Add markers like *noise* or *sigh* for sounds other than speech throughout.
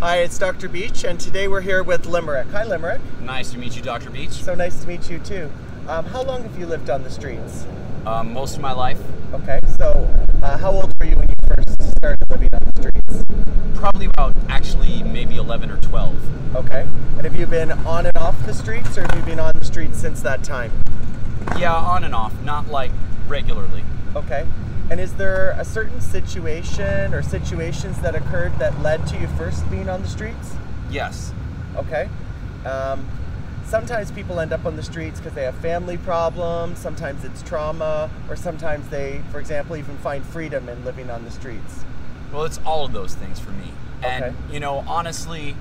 Hi, it's Dr. Beach, and today we're here with Limerick. Hi, Limerick. Nice to meet you, Dr. Beach. So nice to meet you too. Um, how long have you lived on the streets? Um, most of my life, Okay, so uh, how old were you when you first started living on the streets? probably about actually maybe 11 or 12. Okay, and have you been on and off the streets, or have you been on the streets since that time? Yeah, on and off, not like regularly. Okay, and is there a certain situation or situations that occurred that led to you first being on the streets? Yes. Okay. Um, sometimes people end up on the streets because they have family problems, sometimes it's trauma, or sometimes they, for example, even find freedom in living on the streets. Well, it's all of those things for me. And, Okay. you know, honestly,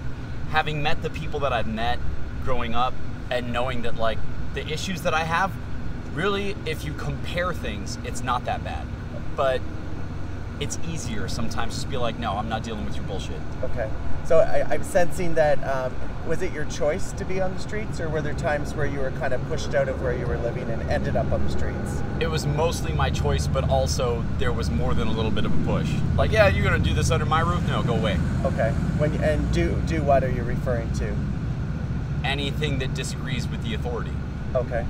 having met the people that I've met growing up and knowing that, like, the issues that I have, really, if you compare things, it's not that bad. But it's easier sometimes just to be like, no, I'm not dealing with your bullshit. Okay. So I, I'm sensing that, um, was it your choice to be on the streets, or were there times where you were kind of pushed out of where you were living and ended up on the streets? it was mostly my choice, but also there was more than a little bit of a push. Like, yeah, you're gonna do this under my roof? No, go away. Okay. When and do do what are you referring to? Anything that disagrees with the authority. Okay.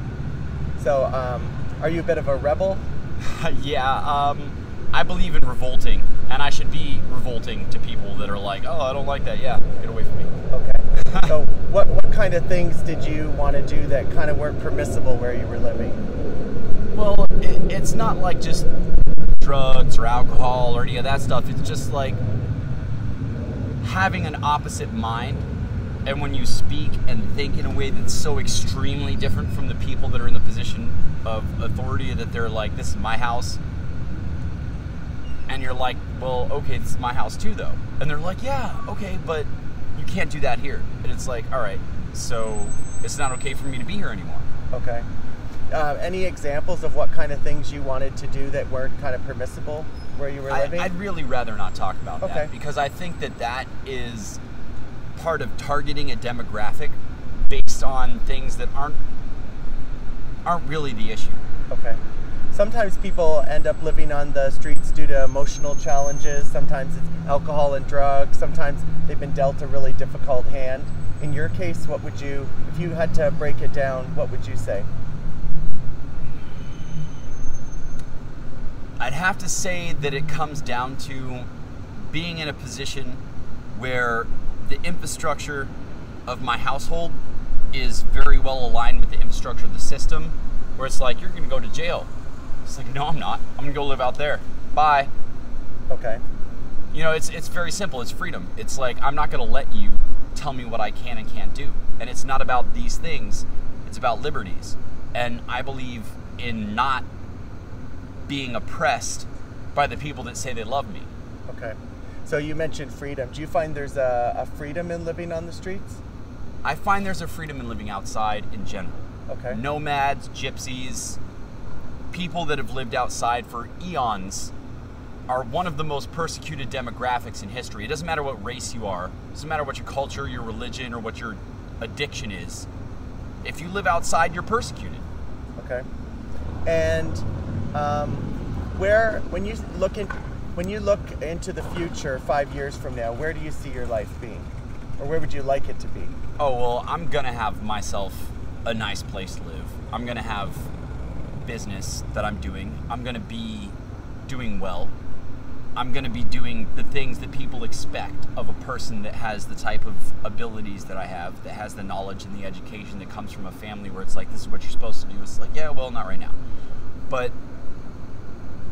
So um, are you a bit of a rebel? *laughs* yeah, um, I believe in revolting, and I should be revolting to people that are like, oh, I don't like that. Yeah, get away from me. Okay. *laughs* so what what kind of things did you want to do that kind of weren't permissible where you were living? Well, it, it's not like just drugs or alcohol or any of that stuff. It's just like having an opposite mind. And when you speak and think in a way that's so extremely different from the people that are in the position of authority that they're like, this is my house. And you're like, well, okay, this is my house too, though. And they're like, yeah, okay, but you can't do that here. And it's like, all right, so it's not okay for me to be here anymore. Okay. Uh, any examples of what kind of things you wanted to do that weren't kind of permissible where you were I, living? I'd really rather not talk about Okay. that because I think that that is part of targeting a demographic based on things that aren't aren't really the issue. Okay. Sometimes people end up living on the streets due to emotional challenges. Sometimes it's alcohol and drugs. Sometimes they've been dealt a really difficult hand. In your case, what would you, if you had to break it down, what would you say? I'd have to say that it comes down to being in a position where the infrastructure of my household is very well aligned with the infrastructure of the system, where it's like, you're going to go to jail. It's like, no, I'm not. I'm going to go live out there. Bye. Okay. You know, it's it's very simple. It's freedom. It's like I'm not going to let you tell me what I can and can't do. And it's not about these things. It's about liberties. And I believe in not being oppressed by the people that say they love me. Okay. So you mentioned freedom. Do you find there's a, a freedom in living on the streets? I find there's a freedom in living outside in general. Okay. Nomads, gypsies, people that have lived outside for eons are one of the most persecuted demographics in history. It doesn't matter what race you are, it doesn't matter what your culture, your religion, or what your addiction is. If you live outside, you're persecuted. Okay. And um, where, when you look in, when you look into the future, five years from now, where do you see your life being, or where would you like it to be? Oh, well, I'm gonna have myself a nice place to live. I'm gonna have business that I'm doing. I'm gonna be doing well. I'm going to be doing the things that people expect of a person that has the type of abilities that I have, that has the knowledge and the education that comes from a family where it's like, this is what you're supposed to do. It's like, yeah, well, not right now. But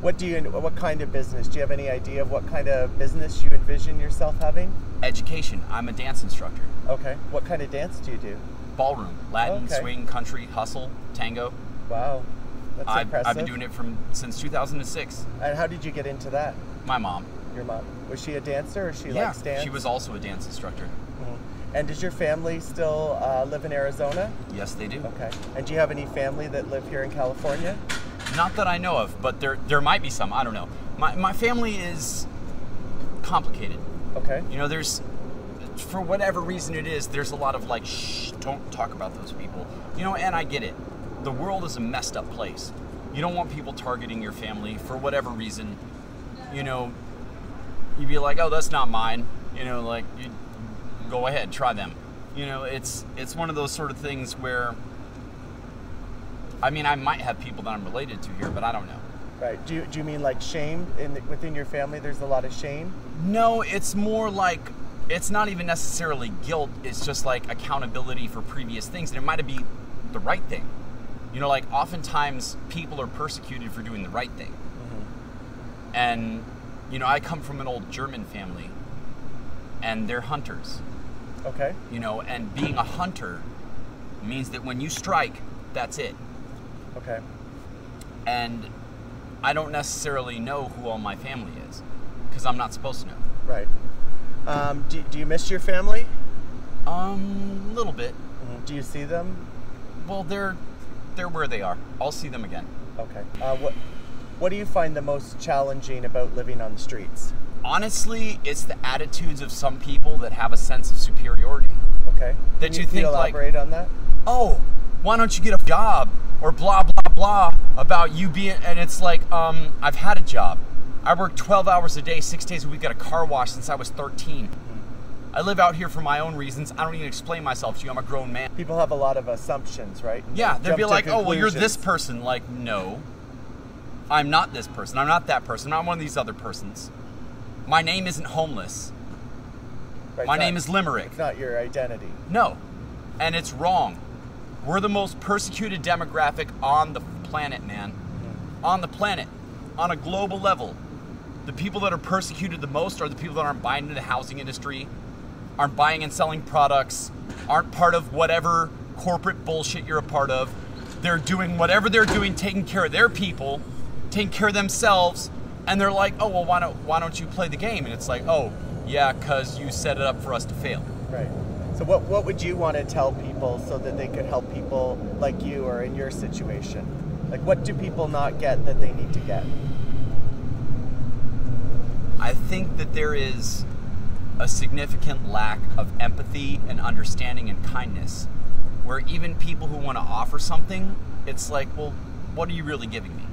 What do you? What kind of business? Do you have any idea of what kind of business you envision yourself having? Education. I'm a dance instructor. Okay. What kind of dance do you do? Ballroom, Latin, Okay. swing, country, hustle, tango. Wow, that's I've, impressive. I've been doing it from since 2006. And how did you get into that? My mom. Your mom was she a dancer or she yeah, likes dance? she was also a dance instructor. Mhm. And does your family still uh, live in Arizona? Yes, they do. Okay. And do you have any family that live here in California? Not that I know of, but there there might be some. I don't know. My my family is complicated. Okay. You know, there's for whatever reason it is, there's a lot of like, shh, don't talk about those people. You know, and I get it. The world is a messed up place. You don't want people targeting your family for whatever reason. You know, you'd be like, oh, that's not mine. You know, like you go ahead, try them. You know, it's it's one of those sort of things where. I mean, I might have people that I'm related to here, but I don't know. Right. Do you, do you mean like shame in the, within your family? There's a lot of shame. No, it's more like it's not even necessarily guilt. It's just like accountability for previous things, and it might be the right thing. You know, like oftentimes people are persecuted for doing the right thing, mm-hmm. and you know, I come from an old German family, and they're hunters. Okay. You know, and being a hunter means that when you strike, that's it. Okay. And I don't necessarily know who all my family is because I'm not supposed to know. Right. Um, do, do you miss your family? Um, a little bit. Do you see them? Well, they're they're where they are. I'll see them again. Okay. Uh, what What do you find the most challenging about living on the streets? Honestly, it's the attitudes of some people that have a sense of superiority. Okay. That Can you think, like- elaborate on that? Oh, why don't you get a job? Or blah blah blah about you being and it's like, um, I've had a job. I work 12 hours a day, six days a week at a car wash since I was 13. I live out here for my own reasons. I don't even explain myself to you. I'm a grown man. People have a lot of assumptions, right? Yeah, they they'd be like, "Oh, well, you're this person." Like, no, I'm not this person. I'm not that person. I'm not one of these other persons. My name isn't homeless. Right, My it's name is Limerick. It's not your identity. No, and it's wrong. We're the most persecuted demographic on the planet, man. On the planet, on a global level. The people that are persecuted the most are the people that aren't buying into the housing industry, aren't buying and selling products, aren't part of whatever corporate bullshit you're a part of. They're doing whatever they're doing, taking care of their people, taking care of themselves, and they're like, "Oh, well, why don't why don't you play the game?" And it's like, "Oh, yeah, cuz you set it up for us to fail." Right. So what what would you want to tell people so that they could help people like you or in your situation? Like what do people not get that they need to get? I think that there is a significant lack of empathy and understanding and kindness where even people who want to offer something, it's like, well, what are you really giving me?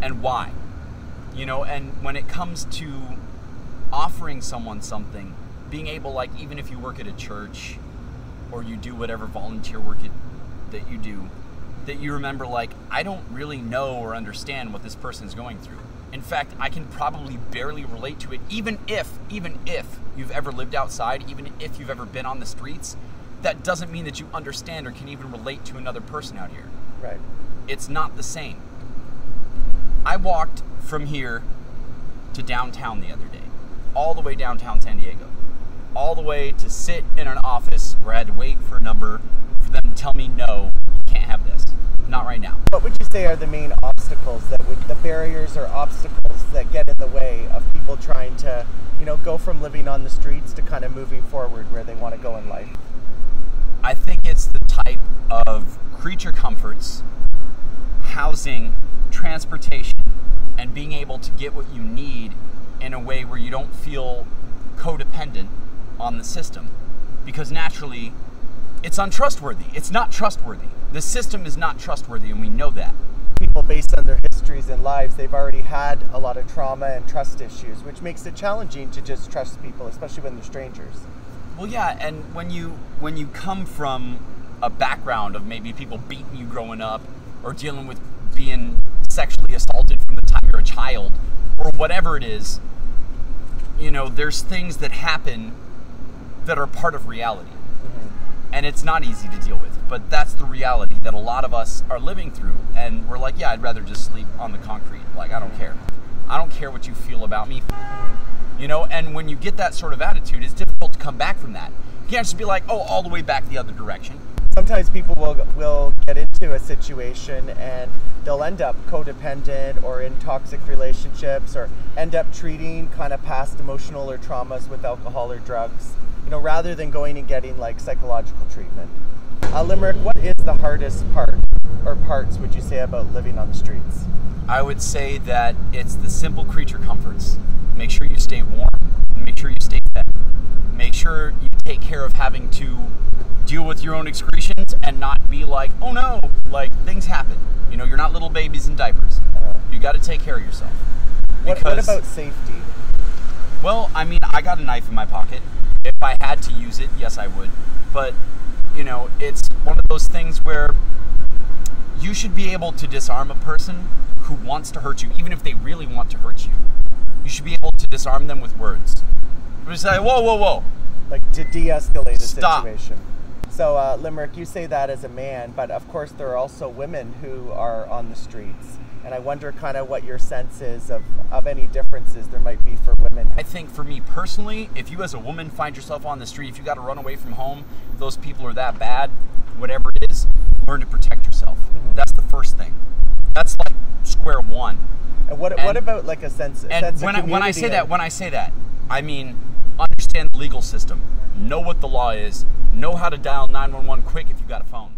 And why? You know, and when it comes to offering someone something, being able, like, even if you work at a church or you do whatever volunteer work it, that you do, that you remember, like, I don't really know or understand what this person is going through. In fact, I can probably barely relate to it, even if, even if you've ever lived outside, even if you've ever been on the streets. That doesn't mean that you understand or can even relate to another person out here. Right. It's not the same. I walked from here to downtown the other day, all the way downtown San Diego, all the way to sit in an office where I had to wait for a number for them to tell me, no, you can't have this. Not right now. What would you say are the main obstacles that would the barriers or obstacles that get in the way of people trying to, you know, go from living on the streets to kind of moving forward where they want to go in life? I think it's the type of creature comforts, housing, transportation, and being able to get what you need in a way where you don't feel codependent on the system. Because naturally, it's untrustworthy. It's not trustworthy. The system is not trustworthy, and we know that. People based on their histories and lives, they've already had a lot of trauma and trust issues, which makes it challenging to just trust people, especially when they're strangers. Well, yeah, and when you when you come from a background of maybe people beating you growing up, or dealing with being sexually assaulted from the time you're a child, or whatever it is, you know, there's things that happen that are part of reality, mm-hmm. and it's not easy to deal with. but that's the reality that a lot of us are living through. And we're like, yeah, I'd rather just sleep on the concrete. Like, I don't mm-hmm. care. I don't care what you feel about me. Mm-hmm. You know, and when you get that sort of attitude, it's difficult to come back from that. You can't just be like, oh, all the way back the other direction. Sometimes people will will get into a situation and they'll end up codependent or in toxic relationships or end up treating kind of past emotional or traumas with alcohol or drugs. You know, rather than going and getting like psychological treatment. Uh, Limerick, what is the hardest part or parts would you say about living on the streets? I would say that it's the simple creature comforts. Make sure you stay warm. Make sure you stay fed. Make sure you take care of having to deal with your own excretions and not be like, oh no, like things happen. You know, you're not little babies in diapers. Uh, You got to take care of yourself. what, what about safety? Well, I mean, I got a knife in my pocket. If I had to use it, yes, I would. But, you know, it's one of those things where you should be able to disarm a person who wants to hurt you, even if they really want to hurt you. You should be able to disarm them with words. Just say, whoa, whoa, whoa. like to de-escalate a Stop. situation. So, uh, Limerick, you say that as a man, but of course there are also women who are on the streets, and I wonder kind of what your sense is of, of any differences there might be for women. I think for me personally, if you as a woman find yourself on the street, if you got to run away from home, if those people are that bad, whatever it is, learn to protect yourself. Mm-hmm. That's the first thing. That's like square one. And what, and- what about like a sense? And sense when of I, when I say that, when I say that, I mean understand the legal system, know what the law is, know how to dial 911 quick if you got a phone.